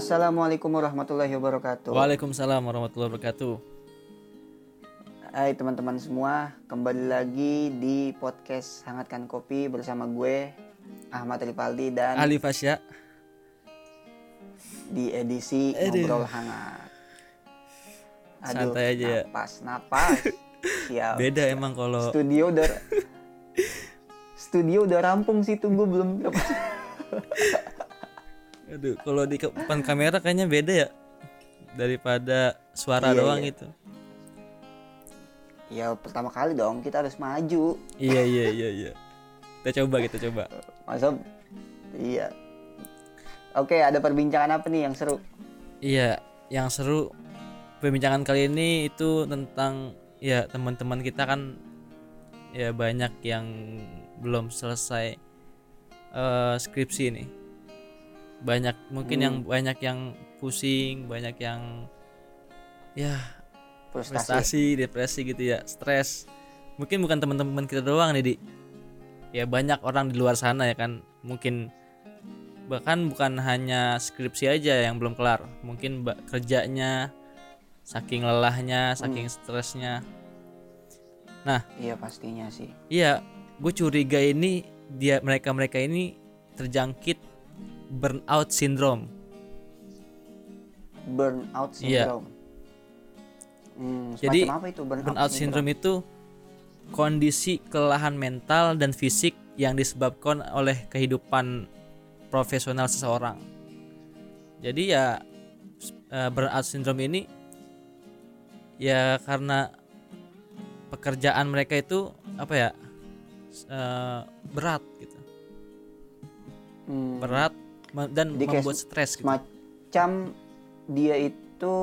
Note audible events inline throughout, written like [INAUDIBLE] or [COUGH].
Assalamualaikum warahmatullahi wabarakatuh. Waalaikumsalam warahmatullahi wabarakatuh. Hai teman-teman semua, kembali lagi di podcast Hangatkan Kopi bersama gue Ahmad Ripaldi dan Ali Fasya. di edisi Aduh. ngobrol hangat. Santai aja ya. napas, napas. [LAUGHS] Siap. Beda emang kalau Studio udah [LAUGHS] Studio udah rampung sih tunggu belum [LAUGHS] aduh kalau di depan kamera kayaknya beda ya daripada suara Iya, doang iya. gitu. Ya pertama kali dong kita harus maju. Iya iya iya iya. Kita coba kita coba. Masa Iya. Oke, ada perbincangan apa nih yang seru? Iya, yang seru perbincangan kali ini itu tentang ya teman-teman kita kan ya banyak yang belum selesai eh, skripsi nih. Banyak mungkin yang banyak yang pusing, banyak yang ya Frustasi. frustasi, depresi gitu ya, stres. Mungkin bukan teman-teman kita doang nih, Di. Ya banyak orang di luar sana ya kan. Mungkin bahkan bukan hanya skripsi aja yang belum kelar. Mungkin kerjanya saking lelahnya, saking stresnya. Iya pastinya sih. Iya, gue curiga ini dia mereka-mereka ini terjangkit burnout syndrome. Burnout Iya. syndrome. Hmm, Jadi, apa itu burnout, Burnout syndrome itu kondisi kelelahan mental dan fisik yang disebabkan oleh kehidupan profesional seseorang. Jadi ya eh, burnout syndrome ini ya karena pekerjaan mereka itu apa ya eh, berat gitu, Hmm, berat dan Jadi membuat stres gitu. Semacam dia itu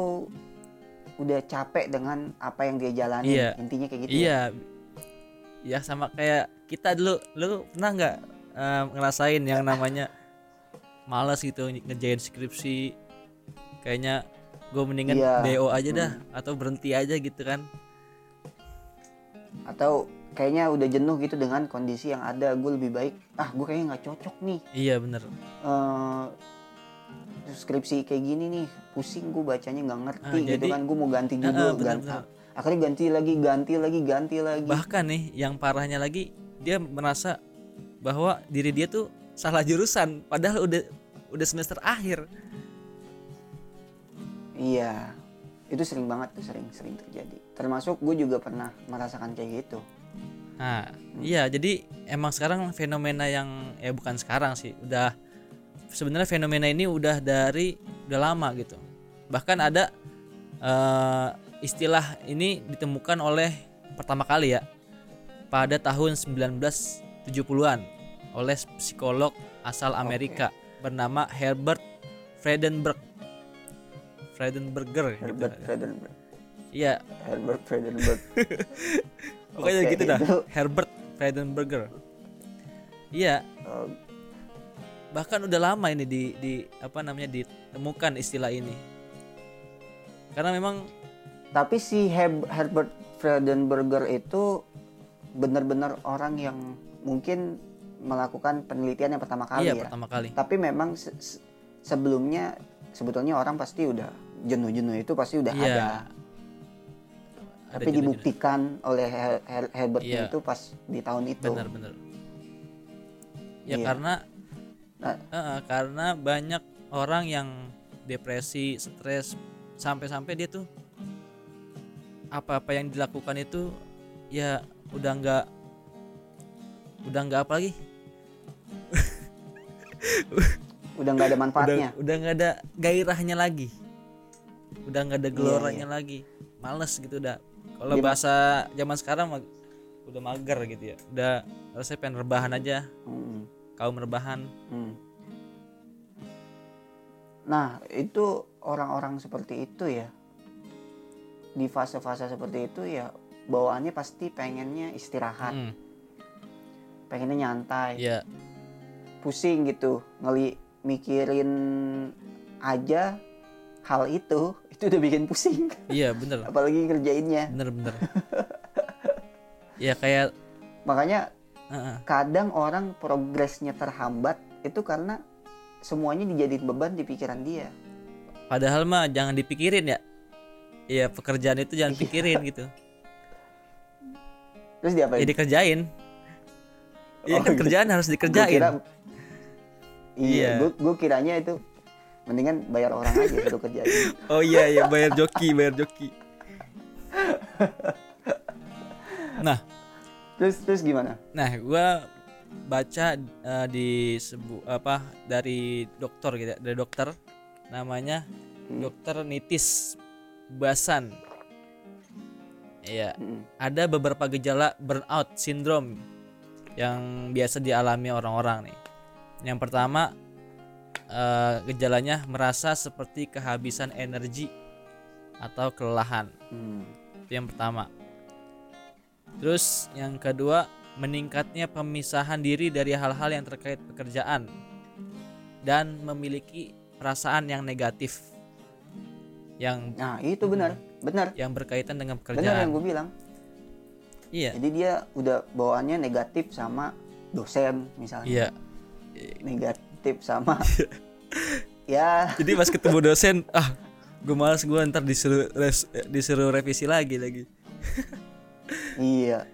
udah capek dengan apa yang dia jalani. Iya. Intinya kayak gitu. ya? Iya, ya sama kayak kita dulu, lu pernah nggak eh, ngerasain yang namanya malas gitu ngerjain skripsi, kayaknya gue mendingan Iya. BO aja dah atau berhenti aja gitu kan? Atau kayaknya udah jenuh gitu dengan kondisi yang ada. Gue lebih baik. Ah, gue kayaknya nggak cocok nih. Iya bener. eh skripsi kayak gini nih pusing gue bacanya nggak ngerti Ah, gitu jadi- kan gue mau ganti judul ah, bener, ganti bener. akhirnya ganti lagi ganti lagi ganti lagi Bahkan nih yang parahnya lagi dia merasa bahwa diri dia tuh salah jurusan, padahal udah udah semester akhir. iya itu sering banget tuh sering sering terjadi termasuk gue juga pernah merasakan kayak gitu Nah, iya jadi emang sekarang fenomena yang ya bukan sekarang sih, udah sebenarnya fenomena ini udah dari udah lama gitu. Bahkan ada eh, istilah ini ditemukan oleh pertama kali ya pada tahun 1970-an oleh psikolog asal Amerika bernama Herbert Friedenberg. Friedenberger gitu. Herbert Friedenberg Iya, Herbert Friedenberg [LAUGHS] pokoknya Oke, gitu dah. itu. Herbert Friedenberger. Iya, Eh, bahkan udah lama ini di di apa namanya ditemukan istilah ini. Karena memang tapi si Heb- Herbert Friedenberger itu benar-benar orang yang mungkin melakukan penelitian yang pertama kali iya ya. pertama kali. Tapi memang se- se- sebelumnya sebetulnya orang pasti udah jenuh-jenuh itu pasti udah iya. Ada tapi dibuktikan oleh Her- Her- Herbert Iya. itu pas di tahun itu. Benar-benar ya Iya. karena Nah. eh, karena banyak orang yang depresi stres sampai-sampai dia tuh apa-apa yang dilakukan itu ya udah nggak udah nggak apa lagi? [LAUGHS] Udah nggak ada manfaatnya. Udah nggak ada gairahnya lagi. Udah nggak ada geloranya lagi. Males gitu udah kalau bahasa zaman sekarang udah mager gitu ya. Udah rasanya pengen rebahan aja. Hmm, kaum rebahan. Hmm. nah itu orang-orang seperti itu ya. Di fase-fase seperti itu ya bawaannya pasti pengennya istirahat. Hmm, pengennya nyantai. Ya pusing gitu ngeli mikirin aja hal itu itu udah bikin pusing. Iya bener. Apalagi ngerjainnya. Bener bener. [LAUGHS] Ya kayak makanya Heeh. kadang orang progresnya terhambat itu karena semuanya dijadiin beban di pikiran dia. Padahal mah jangan dipikirin ya. Iya pekerjaan itu jangan pikirin gitu. Terus diapain? Ya dikerjain. Iya Oh, kan gitu. kerjaan harus Gua dikerjain. Kira, iya, Iya. gue kiranya itu mendingan bayar orang aja untuk kerjain. [LAUGHS] oh iya iya bayar joki bayar joki nah Terus terus gimana? Nah, gua baca eh, di sebu apa dari dokter gitu, ya, dari dokter namanya Hmm. dokter Nitis Basan. Iya, Mm-mm. ada beberapa gejala burnout syndrome yang biasa dialami orang-orang nih. Yang pertama eh, gejalanya merasa seperti kehabisan energi atau kelelahan. Hmm. Itu yang pertama. Terus yang kedua, meningkatnya pemisahan diri dari hal-hal yang terkait pekerjaan dan memiliki perasaan yang negatif yang Nah itu benar, benar, yang berkaitan dengan benar yang pekerjaan. gue bilang. Iya. Jadi dia udah bawaannya negatif sama dosen misalnya, Iya. negatif sama [LAUGHS] ya Jadi pas ketemu dosen, ah, gue males gue ntar disuruh res- disuruh revisi lagi lagi. [LAUGHS] iya.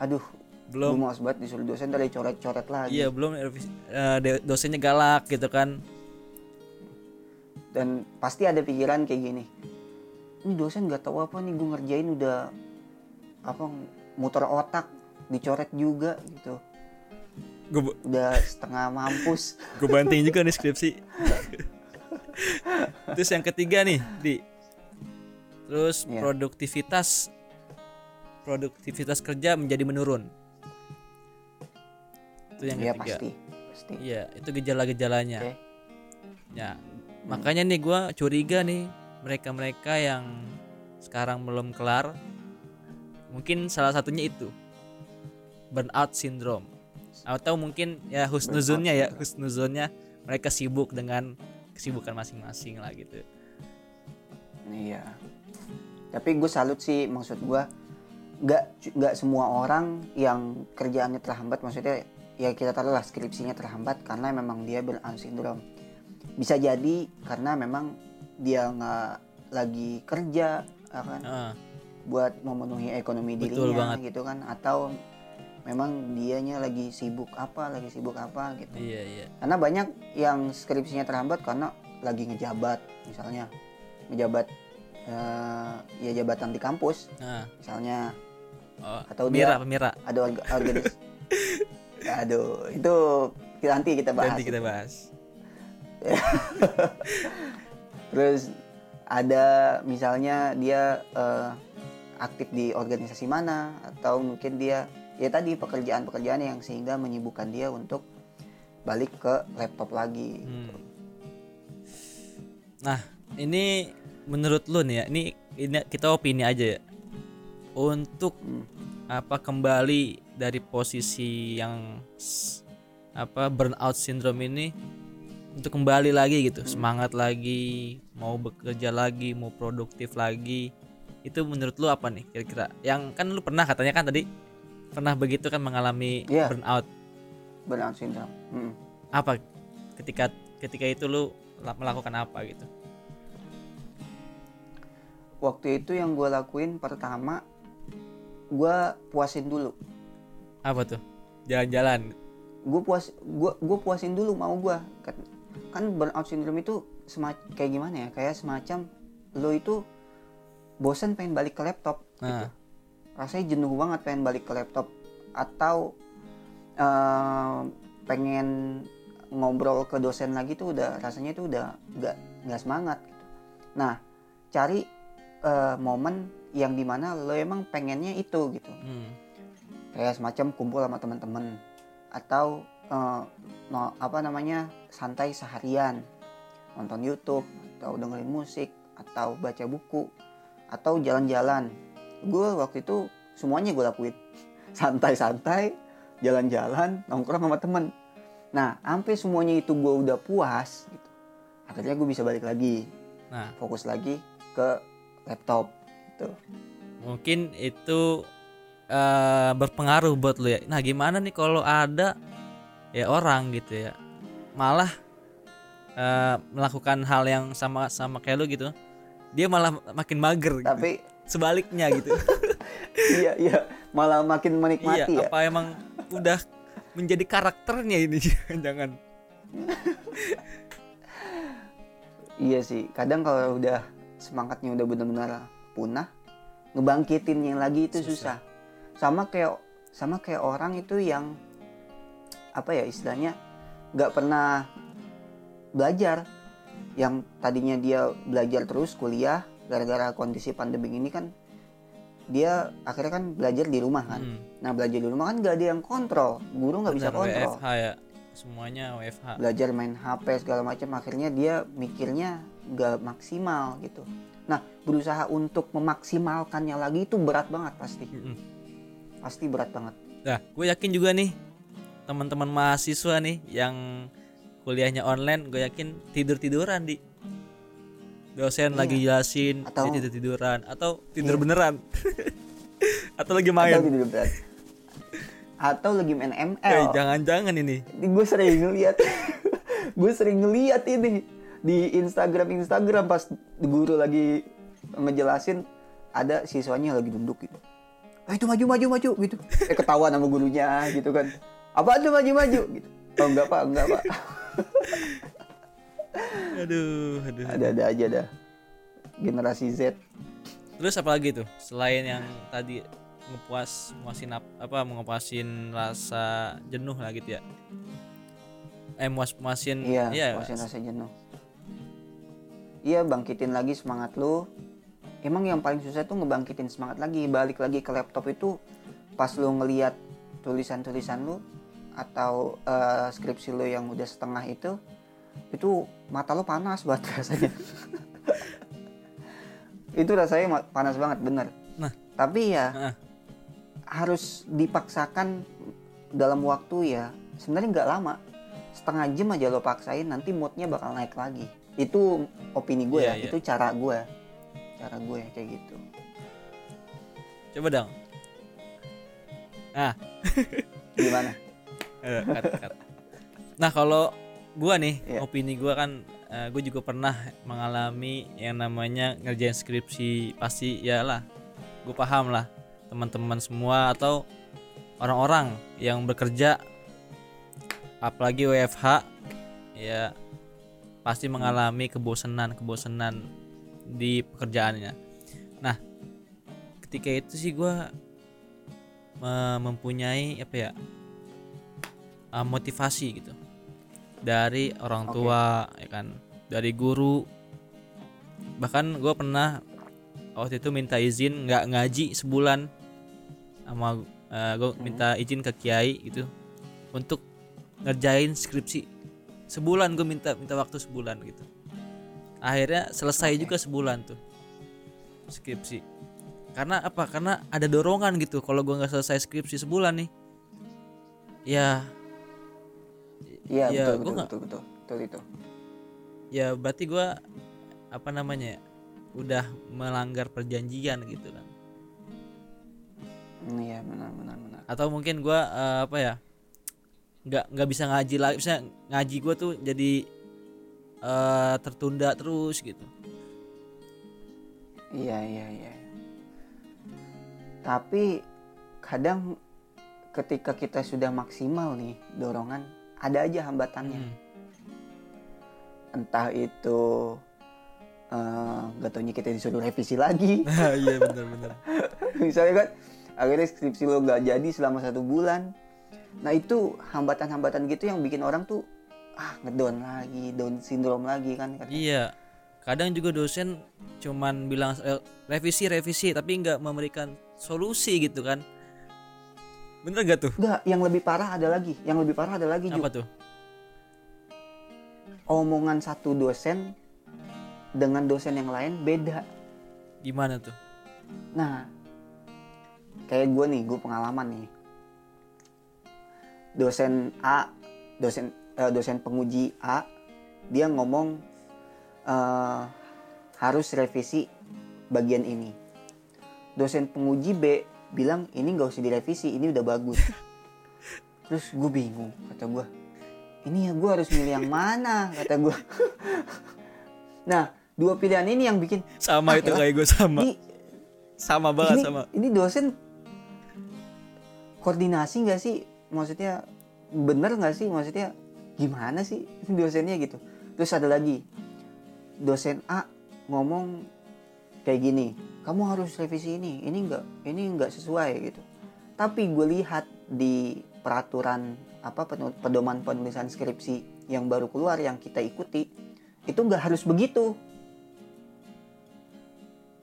Aduh, gue Belum. males banget disuruh dosen dari coret-coret lagi. Iya, belum revisi, de- dosennya galak gitu kan. Dan pasti ada pikiran kayak gini. Ini dosen nggak tahu apa nih gue ngerjain udah apa muter otak dicoret juga gitu. Gue Udah setengah mampus. [LAUGHS] gue banting juga nih skripsi terus yang ketiga nih di terus Iya. produktivitas produktivitas kerja menjadi menurun itu yang Iya ketiga pasti, pasti. iya itu gejala-gejalanya Oke. ya makanya nih gue curiga nih mereka-mereka yang sekarang belum kelar mungkin salah satunya itu burnout syndrome atau mungkin ya husnuzonnya ya husnuzonnya mereka sibuk dengan kesibukan masing-masing lah gitu Iya. Tapi gue salut sih maksud gue nggak nggak semua orang yang kerjaannya terhambat maksudnya ya kita taruhlah skripsinya terhambat karena memang dia burnout syndrome. Bisa jadi karena memang dia nggak lagi kerja ya kan Heeh. buat memenuhi ekonomi Betul dirinya banget. gitu kan atau memang dianya lagi sibuk apa lagi sibuk apa gitu. iya iya. Karena banyak yang skripsinya terhambat karena lagi ngejabat misalnya. Ngejabat eh, ya jabatan di kampus nah. misalnya. Oh, Atau pemira dia- ada orga, organis [LAUGHS] aduh itu kita- nanti kita bahas nanti kita bahas. [LAUGHS] Terus ada misalnya dia eh, aktif di organisasi mana atau mungkin dia ya tadi pekerjaan-pekerjaan yang sehingga menyibukkan dia untuk balik ke laptop lagi Hmm. Nah, ini menurut lu nih ya, ini ini kita opini aja ya. Untuk Hmm. apa kembali dari posisi yang apa burnout syndrome ini untuk kembali lagi gitu, semangat lagi, mau bekerja lagi, mau produktif lagi. Itu menurut lu apa nih kira-kira? Yang kan lu pernah katanya kan tadi pernah begitu kan mengalami Iya. burnout. burnout syndrome Hmm. Apa ketika ketika itu lu la- melakukan apa gitu? waktu itu yang gue lakuin pertama gue puasin dulu Apa tuh? Jalan-jalan. gue puas gue gue puasin dulu mau gue kan, kan burnout syndrome itu semac kayak gimana ya kayak semacam lo itu bosen pengen balik ke laptop Nah, rasanya jenuh banget pengen balik ke laptop. Atau eh, pengen ngobrol ke dosen lagi tuh udah rasanya tuh udah nggak nggak semangat gitu. Nah cari eh, momen yang di mana lo emang pengennya itu gitu. Hmm. kayak semacam kumpul sama teman-teman atau eh, no- apa namanya santai seharian. Nonton YouTube atau dengerin musik atau baca buku atau jalan-jalan gue waktu itu semuanya gue lakuin santai-santai jalan-jalan nongkrong sama temen nah sampai semuanya itu gue udah puas gitu akhirnya gue bisa balik lagi Nah, fokus lagi ke laptop gitu mungkin itu eh, berpengaruh buat lu ya. Nah, gimana nih kalau ada ya orang gitu ya. Malah eh, melakukan hal yang sama sama kayak lu gitu dia malah makin mager gitu. Sebaliknya gitu. [LAUGHS] Iya iya. Malah makin iya menikmati ya? apa emang udah menjadi karakternya ini? [LAUGHS] Jangan. Iya sih. Kadang kalau udah semangatnya udah benar-benar punah ngebangkitinnya lagi itu susah. Susah. sama kayak sama kayak orang itu yang apa ya istilahnya nggak pernah belajar. Yang tadinya dia belajar terus kuliah gara-gara kondisi pandemi ini kan dia akhirnya kan belajar di rumah kan. Hmm, nah belajar di rumah kan nggak ada yang kontrol. Guru nggak bisa kontrol. WFH ya. Semuanya WFH belajar main HP segala macam akhirnya dia mikirnya nggak maksimal gitu. Nah berusaha untuk memaksimalkannya lagi itu berat banget pasti. Mm-mm. pasti berat banget. Nah, gue yakin juga nih teman-teman mahasiswa nih yang kuliahnya online, gue yakin tidur tiduran di dosen Iya. lagi jelasin Atau- dia tidur tiduran atau tidur [LAUGHS] Iya. beneran. Atau lagi atau main. tidur berat atau lagi main Eh, ML jangan-jangan ini. gue sering ngeliat. [LAUGHS] Gue sering ngeliat ini. Di Instagram Instagram pas guru lagi ngejelasin ada siswanya lagi duduk gitu. Ah itu maju maju maju gitu. Eh ketawa sama gurunya gitu kan. Apa tuh maju maju? gitu. Oh enggak pak enggak pak [LAUGHS] Aduh, aduh. ada ada aja dah. Generasi Z. Terus apa lagi tuh selain yang tadi ngepuas muasin ap- apa mengepuasin rasa jenuh lah gitu ya. Eh muas muasin iya iya. puasin rasa jenuh. Iya bangkitin lagi semangat lu. Emang yang paling susah tuh ngebangkitin semangat lagi. Balik lagi ke laptop itu pas lu ngeliat tulisan-tulisan lu atau eh, skripsi lu yang udah setengah itu itu mata lu panas banget [LAUGHS] rasanya itu rasanya panas banget bener Nah. tapi ya Heeh. harus dipaksakan dalam waktu ya sebenarnya nggak lama setengah jam aja lo paksain nanti moodnya bakal naik lagi itu opini gue Iya, ya iya. itu cara gue cara gue kayak gitu Coba dong. Ah, gimana [LAUGHS] Eh. Nah kalau gua nih Iya. opini gua kan eh, gue juga pernah mengalami yang namanya ngerjain skripsi pasti ya lah gue paham lah teman-teman semua atau orang-orang yang bekerja apalagi WFH ya pasti mengalami kebosanan kebosanan di pekerjaannya nah ketika itu sih gua me- mempunyai apa ya uh, motivasi gitu dari orang tua ya kan? Dari guru. Bahkan gue pernah waktu itu minta izin nggak ngaji sebulan sama gue Hmm. minta izin ke kiai gitu untuk ngerjain skripsi. Sebulan gue minta minta waktu sebulan gitu. Akhirnya selesai Oke. juga sebulan tuh skripsi. Karena apa? Karena ada dorongan gitu. Kalau gue nggak selesai skripsi sebulan nih ya iya Ya, betul betul, nggak- betul betul. Betul itu. Ya berarti gua apa namanya ya, udah melanggar perjanjian gitu kan? Hmm, iya benar benar benar. Atau mungkin gua eh, apa ya nggak nggak bisa ngaji lagi bisa ngaji gua tuh jadi eh, tertunda terus gitu. Iya iya iya. Tapi kadang ketika kita sudah maksimal nih dorongan, ada aja hambatannya. Hmm. Entah itu eh gak taunya kita disuruh revisi lagi. Nah, [LAUGHS] iya benar-benar [LAUGHS] Misalnya kan akhirnya skripsi lo gak jadi selama satu bulan. Nah itu hambatan-hambatan gitu yang bikin orang tuh ah ngedown lagi, down syndrome lagi kan. kata. iya kadang juga dosen cuman bilang eh, revisi revisi tapi nggak memberikan solusi gitu kan bener gak tuh Enggak, yang lebih parah ada lagi. Yang lebih parah ada lagi Ju. apa tuh omongan satu dosen dengan dosen yang lain beda. gimana tuh Nah, kayak gue nih, gue pengalaman nih. Dosen A, dosen eh, dosen penguji A, dia ngomong eh, harus revisi bagian ini. Dosen penguji B bilang ini nggak usah direvisi, ini udah bagus. [LAUGHS] Terus gue bingung, kata gue, ini ya gue harus milih yang mana? kata gue [LAUGHS] nah dua pilihan ini yang bikin sama Ah, itu kayak gue sama. ini sama banget ini, sama. ini dosen koordinasi nggak sih? Maksudnya bener nggak sih? Maksudnya gimana sih dosennya gitu? Terus ada lagi dosen A ngomong kayak gini kamu harus revisi ini ini enggak ini enggak sesuai gitu. Tapi gue lihat di peraturan apa pedoman penulisan skripsi yang baru keluar yang kita ikuti itu nggak harus begitu.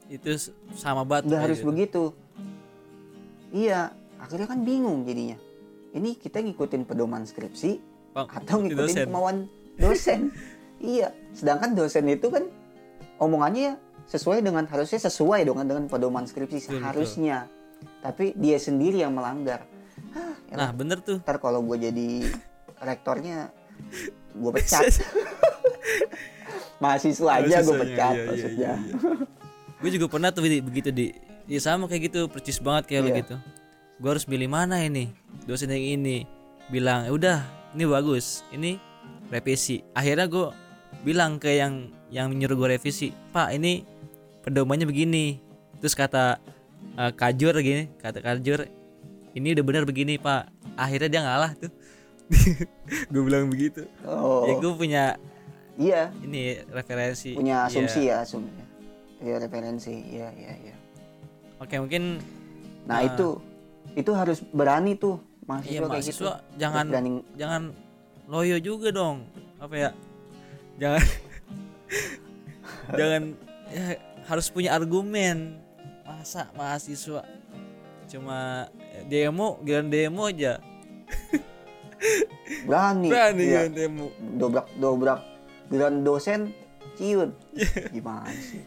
Itu sama banget nggak harus gitu. begitu. Iya akhirnya kan bingung jadinya. Ini kita ngikutin pedoman skripsi Bang, atau ngikutin dosen. kemauan dosen? [LAUGHS] Iya sedangkan dosen itu kan omongannya sesuai dengan harusnya sesuai dengan dengan pedoman skripsi seharusnya. Tapi dia sendiri yang melanggar. Hah, ya nah bener tuh. Ntar kalau gue jadi rektornya gue [LAUGHS] pecat. Mahasiswa aja gue pecat iya, iya, maksudnya. iya, gue juga pernah tuh begitu di. Ya sama kayak gitu percis banget kayak Iya. begitu. Gue harus pilih mana ini? Dosen yang ini. Bilang "Ya udah ini bagus. Ini revisi. Akhirnya gue bilang ke yang yang nyuruh gue revisi pak ini pedomannya begini. Terus kata eh, kajur gini kata kajur ini udah benar begini pak. Akhirnya dia ngalah tuh. [LAUGHS] Gue bilang begitu. Oh. Ya gue punya iya. ini referensi. Punya Iya. asumsi ya asumsi ya referensi. Ya ya ya oke mungkin nah Nah. itu itu harus berani tuh mahasiswa iya kayak gitu. mahasiswa jangan berani. jangan loyo juga dong. Apa ya? Jangan [LAUGHS] [LAUGHS] jangan ya, harus punya argumen. Masa mahasiswa cuma demo giliran demo aja. [LAUGHS] Berani. Berani giliran demo. Dobrak dobrak. Giliran dosen ciut. Iya. gimana sih?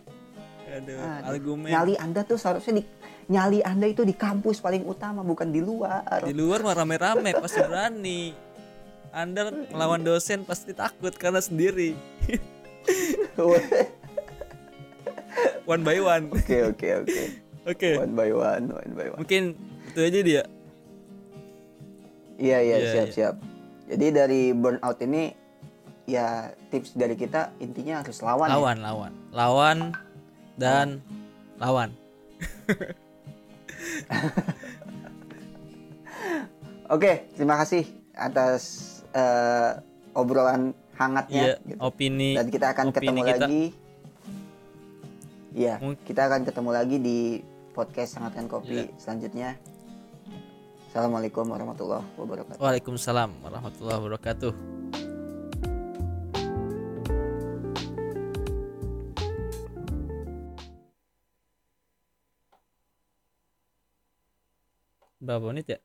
Aduh, Aduh. argumen. Nyali anda tuh seharusnya di nyali anda itu di kampus paling utama bukan di luar. Di luar mah rame-rame pasti berani. Anda melawan dosen pasti takut karena sendiri [LAUGHS] [LAUGHS] one by one. Oke oke oke. Oke. One by one one by one. Mungkin itu aja dia. Iya iya Iya, siap iya. siap. Jadi dari burnout ini ya tips dari kita intinya harus lawan ya. lawan lawan. Lawan dan lawan. [LAUGHS] Oke, terima kasih atas eh, obrolan iya hangatnya. gitu. opini Dan kita akan opini ketemu kita. lagi. Iya, kita akan ketemu lagi di podcast hangatkan kopi Iya. selanjutnya. Assalamualaikum warahmatullahi wabarakatuh. Waalaikumsalam warahmatullahi wabarakatuh berapa menit ya